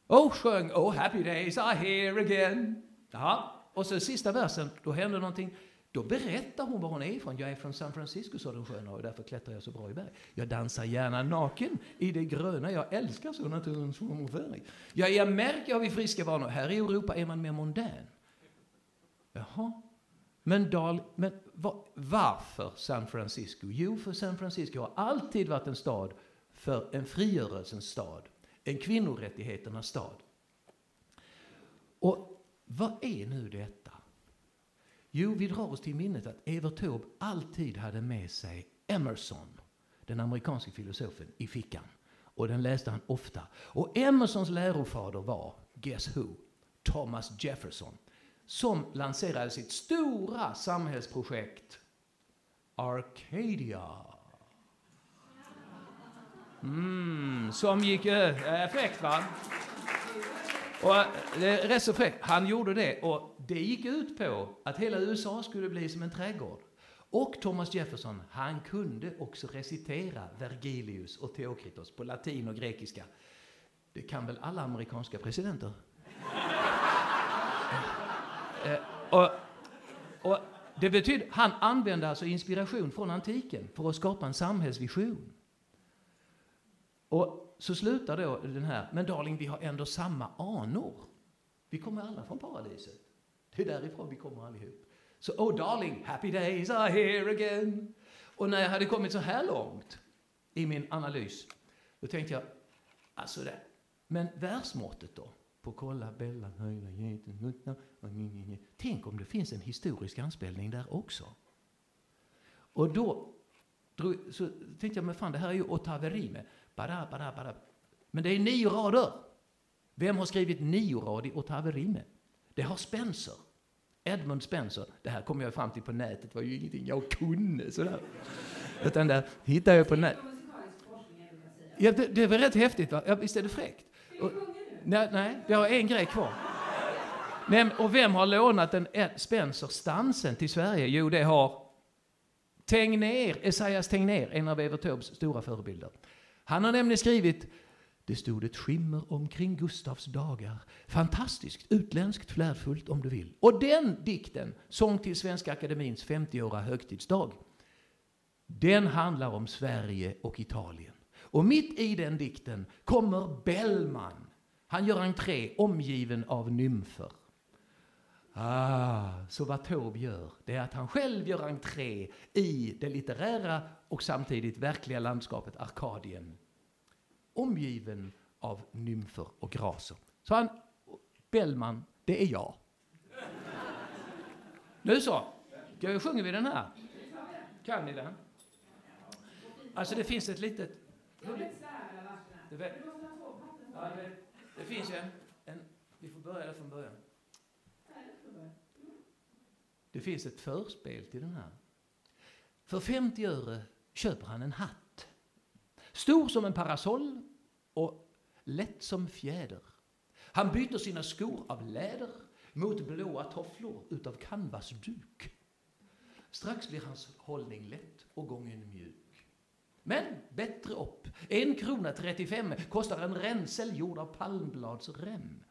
Och sjöng Oh happy days are here again. Ja, och så sista versen, då händer någonting. Då berättar hon var hon är ifrån. Jag är från San Francisco, sa den sköna, och därför klättrar jag så bra i berg. Jag dansar gärna naken i det gröna. Jag älskar så naturens form och färg. Ja, i Amerika har vi friska vanor. Här i Europa är man mer mondän. Jaha. Men, Dal, men var, varför San Francisco? Jo, för San Francisco har alltid varit en stad för en frigörelsens stad. En kvinnorättigheternas stad. Och vad är nu detta? Jo, vi drar oss till minnet att Evert Taube alltid hade med sig Emerson den amerikanske filosofen, i fickan. Och den läste han ofta. Och Emersons lärofader var, guess who? Thomas Jefferson. Som lanserade sitt stora samhällsprojekt Arcadia. Mm, som gick... Eh, effekt va? Och eh, det är rätt så fräckt. Han gjorde det och det gick ut på att hela USA skulle bli som en trädgård. Och Thomas Jefferson, han kunde också recitera Vergilius och Theokritos på latin och grekiska. Det kan väl alla amerikanska presidenter? eh, och, och det betyder, han använde alltså inspiration från antiken för att skapa en samhällsvision. Och så slutar då den här, men darling, vi har ändå samma anor. Vi kommer alla från paradiset. Det är därifrån vi kommer allihop. Så, oh darling, happy days are here again. Och när jag hade kommit så här långt i min analys, då tänkte jag, alltså det, men världsmåttet då? På kolla Bellan, höjda geten, Tänk om det finns en historisk anspelning där också. Och då så tänkte jag, men fan det här är ju Otaverime. Bara, bara, bara. Men det är nio rader. Vem har skrivit nio rader i Otaverime? Det har Spencer. Edmund Spencer. Det här kom jag fram till på nätet. Det var ju ingenting jag kunde sådär. Utan det hittade jag på nätet. Ja, det, det var rätt häftigt va? Ja, visst är det fräckt? Och, nej, nej, vi har en grej kvar. Men, och vem har lånat en Spencer-stansen till Sverige? Jo, det har Tegnér, Esaias Tegnér, en av Evert Taubes stora förebilder. Han har nämligen skrivit det stod ett skimmer omkring Gustavs dagar. Fantastiskt, utländskt, flärdfullt om du vill. Och den dikten, Sång till Svenska Akademins 50-åriga högtidsdag, den handlar om Sverige och Italien. Och mitt i den dikten kommer Bellman. Han gör entré omgiven av nymfer. Ah, så vad Taube gör, det är att han själv gör entré i det litterära och samtidigt verkliga landskapet Arkadien. Omgiven av nymfer och graser. Så han, Bellman, det är jag. Nu så, sjunger vi den här? Kan ni den? Alltså det finns ett litet... Det, det, det finns en, en... Vi får börja från början. Det finns ett förspel till den här. För 50 öre köper han en hatt. Stor som en parasoll och lätt som fjäder. Han byter sina skor av läder mot blåa tofflor utav canvasduk. Strax blir hans hållning lätt och gången mjuk. Men bättre upp. En krona 35 kostar en ränsel gjord av palmbladsrem.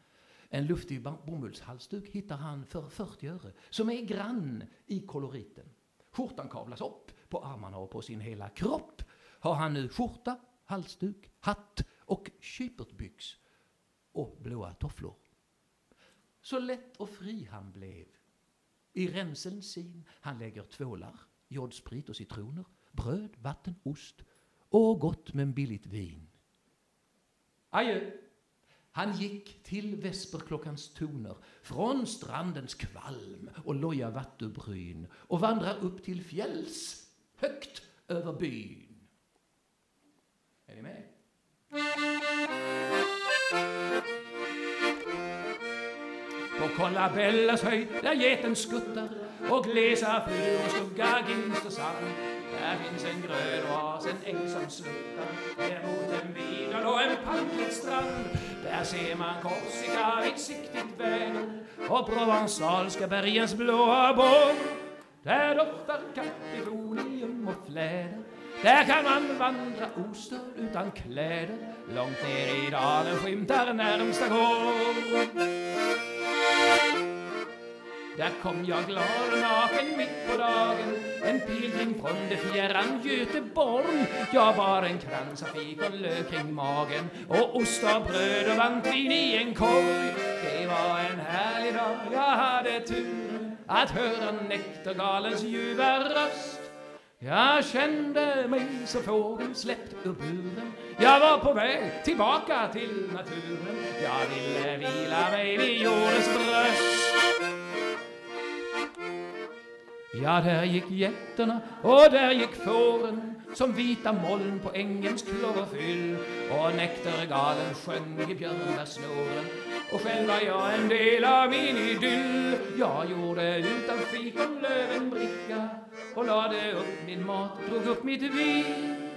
En luftig bomullshalsduk hittar han för 40 öre, som är grann i koloriten. Skjortan kavlas upp på armarna och på sin hela kropp har han nu skjorta, halsduk, hatt och kypertbyx och blåa tofflor. Så lätt och fri han blev. I ränseln sin han lägger tvålar, jodsprit och citroner, bröd, vatten, ost och gott men billigt vin. Adjö! Han gick till vesperklockans toner från strandens kvalm och loja vattubryn och vandrar upp till fjälls högt över byn. Är ni med? På Kollabellas höjd där geten skuttar och glesa furor skuggar ginst och sand där finns en grön oas, en äng som sluttar ner mot en vid och en palmklädd strand där ser man Korsika vid siktigt väder och provensalska bergens blåa borg. Där doftar kaprifolium och fläder. Där kan man vandra ostörd utan kläder. Långt ner i dalen skymtar närmsta gård. Där kom jag glad och naken mitt på dagen En pilgrim från det fjärran Göteborg Jag bar en krans av fikonlök kring magen Och ost av bröd och vantvin i en korg Det var en härlig dag, jag hade tur Att höra näktergalens ljuva röst jag kände mig som fågeln släppt ur buren. Jag var på väg tillbaka till naturen. Jag ville vila mig vid jordens bröst. Ja, där gick getterna och där gick fåren som vita moln på ängens klorofyll. Och näktergalen sjöng i björnbärssnåren och själv var jag en del av min idyll. Jag gjorde utan fikonlöv en bricka och lade upp min mat, drog upp mitt vin.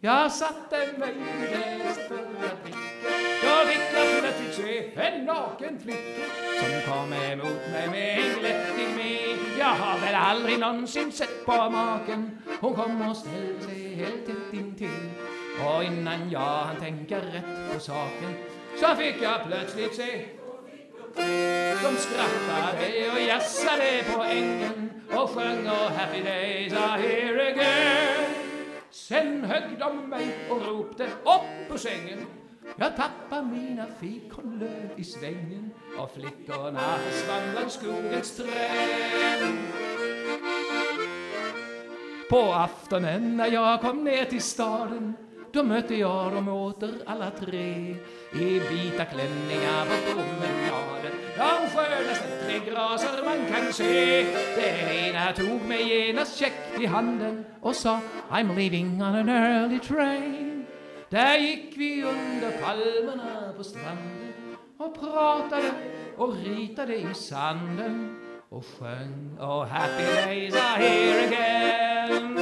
Jag satte mig vid deras förra pricka Då fick jag plötsligt se en naken flicka som kom emot mig med en glättig min. Jag har väl aldrig någonsin sett på maken. Hon kom och ställde sig helt tätt intill. Och innan jag hann tänka rätt på saken så fick jag plötsligt se de skrattade och jassade på ängen och sjöng och happy days are here again. Sen högg de mig och ropte upp på sängen. Jag tappar mina fikonlöv i svängen och flickorna försvann bland skogens träd. På aftonen när jag kom ner till staden då mötte jag dem åter alla tre i vita klänningar på promenaden. De skönaste tre graser man kan se. Den ena tog mig genast käckt i handen och sa I'm leaving on an early train. Där gick vi under palmerna på stranden och pratade och ritade i sanden och sjöng Oh happy days are here again.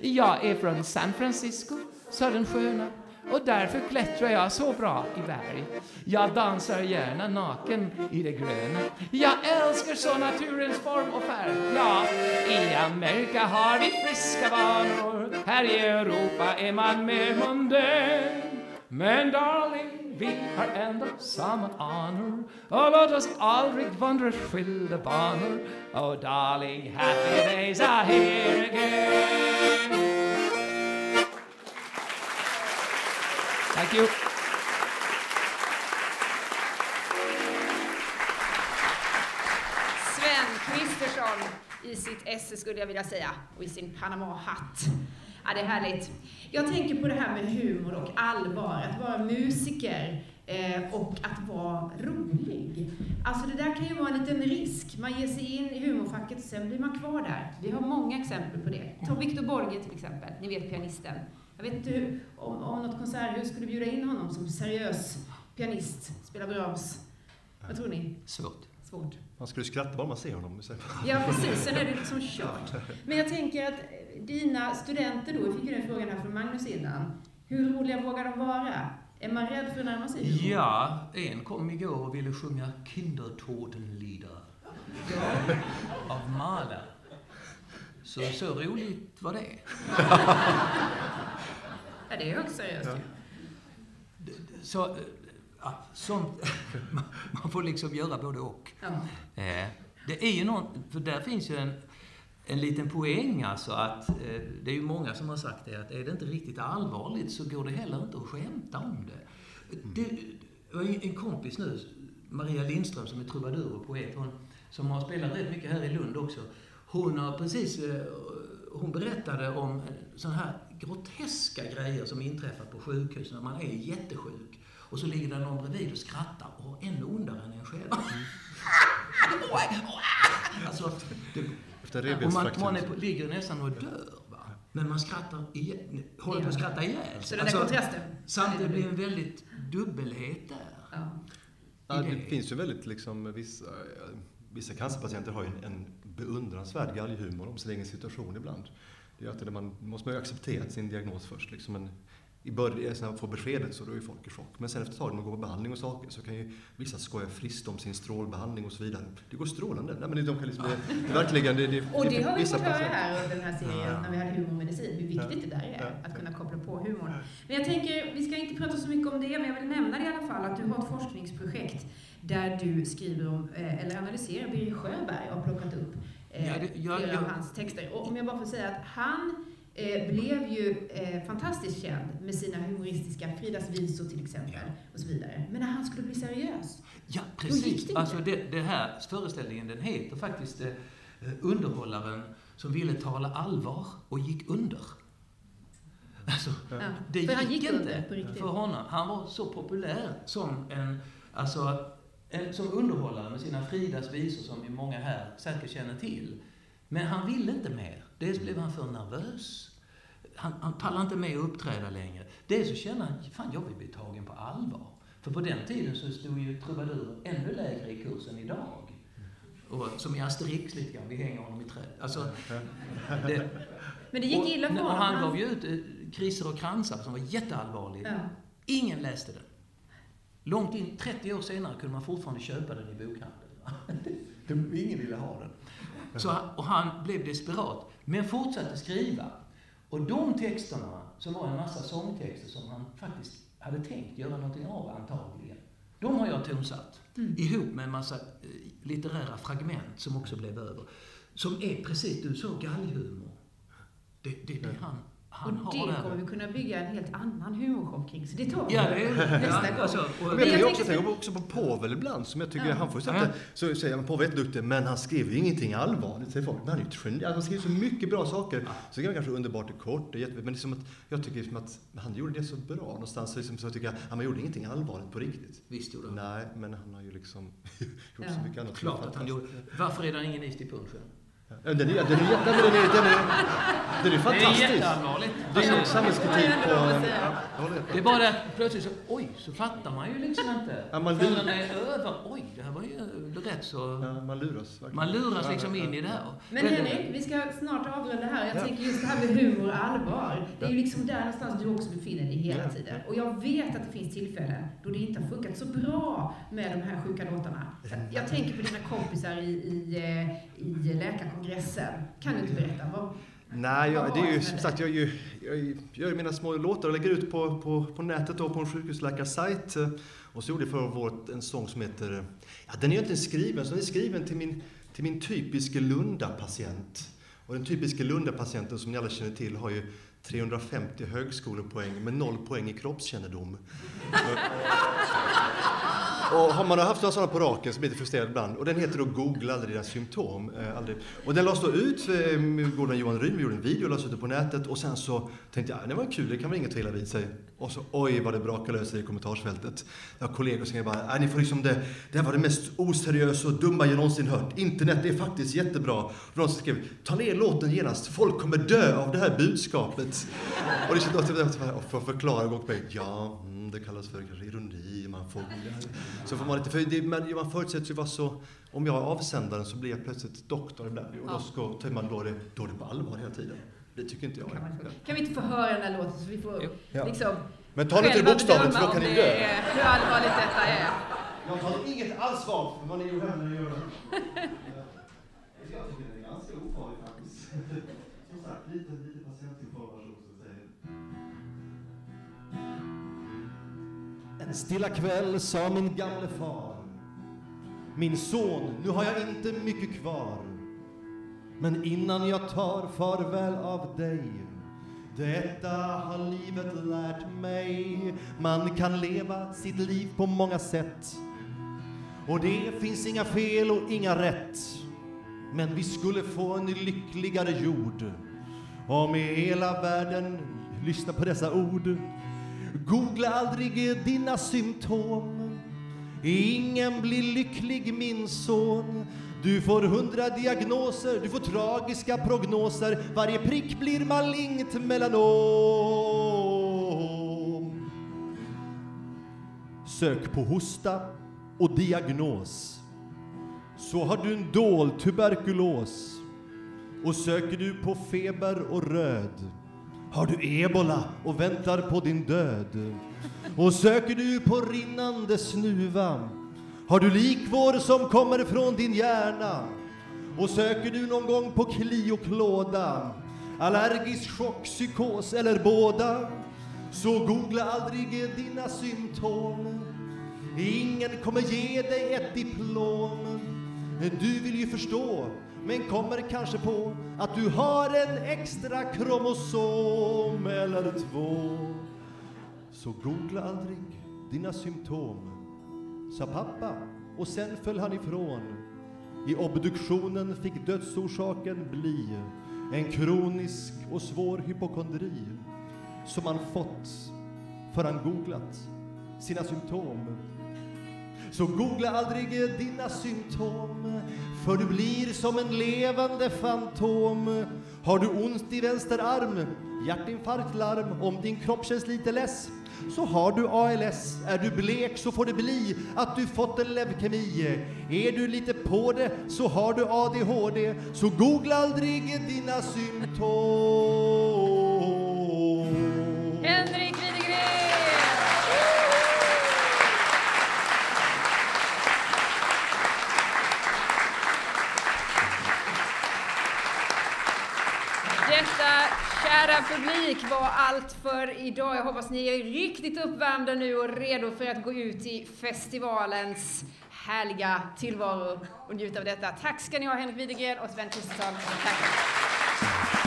Jag är från San Francisco, sa den sköna och därför klättrar jag så bra i berg. Jag dansar gärna naken i det gröna. Jag älskar så naturens form och färg. Ja, i Amerika har vi friska vanor. Här i Europa är man mer mundän. Men darling, vi har ändå samma anor och låt oss aldrig vandra skilda banor. Oh darling, happy days are here again. Thank you. Sven Kristersson i sitt esse skulle jag vilja säga, och i sin Panama-hatt. Ja, det är härligt. Jag tänker på det här med humor och allvar, att vara musiker eh, och att vara rolig. Alltså det där kan ju vara en liten risk. Man ger sig in i humorfacket och sen blir man kvar där. Vi har många exempel på det. Ta Victor Borge till exempel, ni vet pianisten. Jag vet inte hur, om, om något konserthus skulle bjuda in honom som seriös pianist, spela Brahms. Vad tror ni? Svårt. Svårt. Man skulle skratta bara man ser honom. Ja, precis. Sen är det liksom kört. Men jag tänker att dina studenter då, jag fick ju den frågan här från Magnus innan. Hur roliga vågar de vara? Är man rädd för att närma sig humor? Ja, en kom igår och ville sjunga Kindertotenlieder av Mahler. Så, så roligt var det. Ja, det är högst seriöst ju. Så, eh, ja, sånt, man får liksom göra både och. Ja. Eh, Det är ju någon, för där finns ju en, en liten poäng alltså att, eh, det är ju många som har sagt det, att är det inte riktigt allvarligt så går det heller inte att skämta om det. Det var en kompis nu, Maria Lindström som är trubadur och poet, hon, som har spelat rätt mycket här i Lund också. Hon har precis, eh, hon berättade om sådana här groteska grejer som inträffar på sjukhus när man är jättesjuk. Och så ligger det någon bredvid och skrattar och ännu ondare än en själv. alltså, det, Efter och man, man är på, ligger nästan och dör. Va? Men man skrattar ihjäl, håller på att skratta ihjäl Så den där kontrasten. Samtidigt blir det en väldigt dubbelhet där. Ja. Det idé. finns ju väldigt liksom vissa, vissa cancerpatienter har ju en, en beundransvärd galghumor om sin egen situation ibland. Det är alltid det man måste man ju acceptera sin diagnos först. Liksom. Men I början, när man får beskedet så då är ju folk i chock. Men sen efter ett tag när man går på behandling och saker så kan ju vissa skoja friskt om sin strålbehandling och så vidare. Det går strålande. Nej, men de kan liksom, det, det, verkligen, det, det, Och det har vi fått höra här under den här serien Ja. när vi hade humor och medicin, hur viktigt det där är, Ja. att kunna koppla på humorn. Men jag tänker, vi ska inte prata så mycket om det, men jag vill nämna det i alla fall, att du har ett forskningsprojekt där du skriver om, eh, eller analyserar Birger Sjöberg och har plockat upp eh, Ja, det- ja, flera ja. av hans texter. Och om jag bara får säga att han eh, blev ju eh, fantastiskt känd med sina humoristiska Fridas visor till exempel, och så vidare. Men när han skulle bli seriös, Ja, Då gick det precis. inte. Alltså det, det här föreställningen den heter faktiskt eh, Underhållaren som ville tala allvar och gick under. Alltså, ja. det gick gick inte för honom. Han var så populär som en, alltså, som underhållare med sina Fridas visor som vi många här säkert känner till. Men han ville inte mer. Dels blev han för nervös. Han, han pallar inte med att uppträda längre. Dels så känner han, fan jag vill bli tagen på allvar. För på den tiden så stod ju trubadur ännu lägre i kurs än idag. Och som i Asterix lite grann, vi hänger honom i träd. Alltså, det, Men det gick illa för och han honom. gav ju ut eh, Kriser och kransar som var jätteallvarlig. Ja. Ingen läste den. Långt in, 30 år senare kunde man fortfarande köpa den i bokhandeln. Ingen ville ha den. Så, han- och han blev desperat, men fortsatte skriva. Och de texterna, som var en massa sångtexter som han faktiskt hade tänkt göra någonting av antagligen, de har jag tonsatt. Ihop med en massa eh, litterära fragment som också blev över. Som är precis, du sa galghumor. Det, det är det han, han Och det kommer vi kunna bygga en helt annan humorshow kring. Så det tar vi Ja, det nästa ja, gång. alltså, och, Men jag, jag tänker också, så- tänker också på Povel ibland, som jag tycker, Ja. han får ju Ja. sätta, så säger man Povel är jätteduktig, men han skriver ju ingenting allvarligt, säger folk. Men han är ju trendy, alltså, han skriver så mycket bra saker. Så kan det kanske underbart och kort, det är men det är som att, jag tycker som att han gjorde det så bra någonstans, så, liksom, så jag tycker jag, han gjorde ingenting allvarligt på riktigt. visst gjorde han. Nej, men han har ju liksom gjort Ja. så mycket annat. Klart att han gjorde. Varför är det ingen is till punschen? Ja, Den är, den är, den är, den är, den är, den är Det är fantastisk. jätteallvarligt. Det är samhällskritik det Ja, jag håller med. Det är bara det att plötsligt så, oj, så fattar man ju liksom inte. Ja, man det är över, oj, det här var ju rätt så... Ja, man luras verkligen. Man luras liksom in i det här. Men Henrik, vi ska snart avrunda här. Jag Ja. tänker just det här med humor och allvar. Det är ju liksom där någonstans du också befinner dig hela tiden. Och jag vet att det finns tillfällen då det inte har funkat så bra med de här sjuka låtarna. Jag tänker på dina kompisar i, i, eh, i läkarkongressen. Kan du inte berätta? Vad, Nej, jag, det är ju som sagt, jag, jag gör mina små låtar och lägger ut på, på, på nätet och på en sjukhusläkarsajt. Och så gjorde jag förra året en sång som heter, ja den är ju inte skriven, så den är skriven till min, till min typiske Lunda-patient. Och den typiska Lunda-patienten som ni alla känner till har ju 350 högskolepoäng med noll poäng i kroppskännedom. Och har man haft några sådana på raken så blir det frustrerad ibland. Och den heter då Googla aldrig dina symptom. Eh, aldrig. Och den lades då ut, eh, Gordon Johan Ryn, vi gjorde en video, och lades ut på nätet. Och sen så tänkte jag, ah, det var kul, det kan väl inget ta illa vid sig. Och så, oj vad det brakade lös i kommentarsfältet. Jag har kollegor som bara, "Ah, ni får liksom det, det här var det mest oseriösa och dumma jag någonsin hört. Internet är faktiskt jättebra. Och någon som skrev, ta ner låten genast, folk kommer dö av det här budskapet. Och det känns och för att förklara gång på mig, ja, mm, det kallas för kanske ironi, får... Så får man lite, för det, man, man förutsätts ju vara så, om jag är avsändaren så blir jag plötsligt doktor ibland och då ska, tar man då det, då är det på allvar hela tiden. Det tycker inte jag. kan, man, kan vi inte få höra den där låten så vi får. Ja. liksom Men ta det till själva bokstaven för då kan ni det dö. är- Hur allvarligt detta är. Jag tar inget ansvar för vad ni och henne gör. Jag tycker den är ganska ofarlig faktiskt. Som sagt, lite, lite patientinformation stilla kväll sa min gamle far. Min son, nu har jag inte mycket kvar. Men innan jag tar farväl av dig detta har livet lärt mig. Man kan leva sitt liv på många sätt. Och det finns inga fel och inga rätt. Men vi skulle få en lyckligare jord. Om hela världen lyssnar på dessa ord. Googla aldrig dina symptom. Ingen blir lycklig min son. Du får hundra diagnoser, du får tragiska prognoser. Varje prick blir malignt melanom. Sök på hosta och diagnos. Så har du en dold tuberkulos. Och söker du på feber och röd har du ebola och väntar på din död? Och söker du på rinnande snuva? Har du likvår som kommer från din hjärna? Och söker du någon gång på kli och klåda? Allergisk chock, psykos eller båda? Så googla aldrig dina symptom Ingen kommer ge dig ett diplom du vill ju förstå men kommer kanske på att du har en extra kromosom eller två. Så googla aldrig dina symptom, sa pappa och sen föll han ifrån. I obduktionen fick dödsorsaken bli en kronisk och svår hypokondri som han fått för han googlat sina symptom. Så googla aldrig dina symptom, för du blir som en levande fantom. Har du ont i vänster arm, hjärtinfarktlarm, om din kropp känns lite less, så har du ALS. Är du blek så får det bli att du fått en leukemi. Är du lite på det så har du ADHD, så googla aldrig dina symptom. Kära publik, var allt för idag. Jag hoppas ni är riktigt uppvärmda nu och redo för att gå ut i festivalens härliga tillvaro och njuta av detta. Tack ska ni ha, Henrik Widegren och Sven Kristersson. Tack.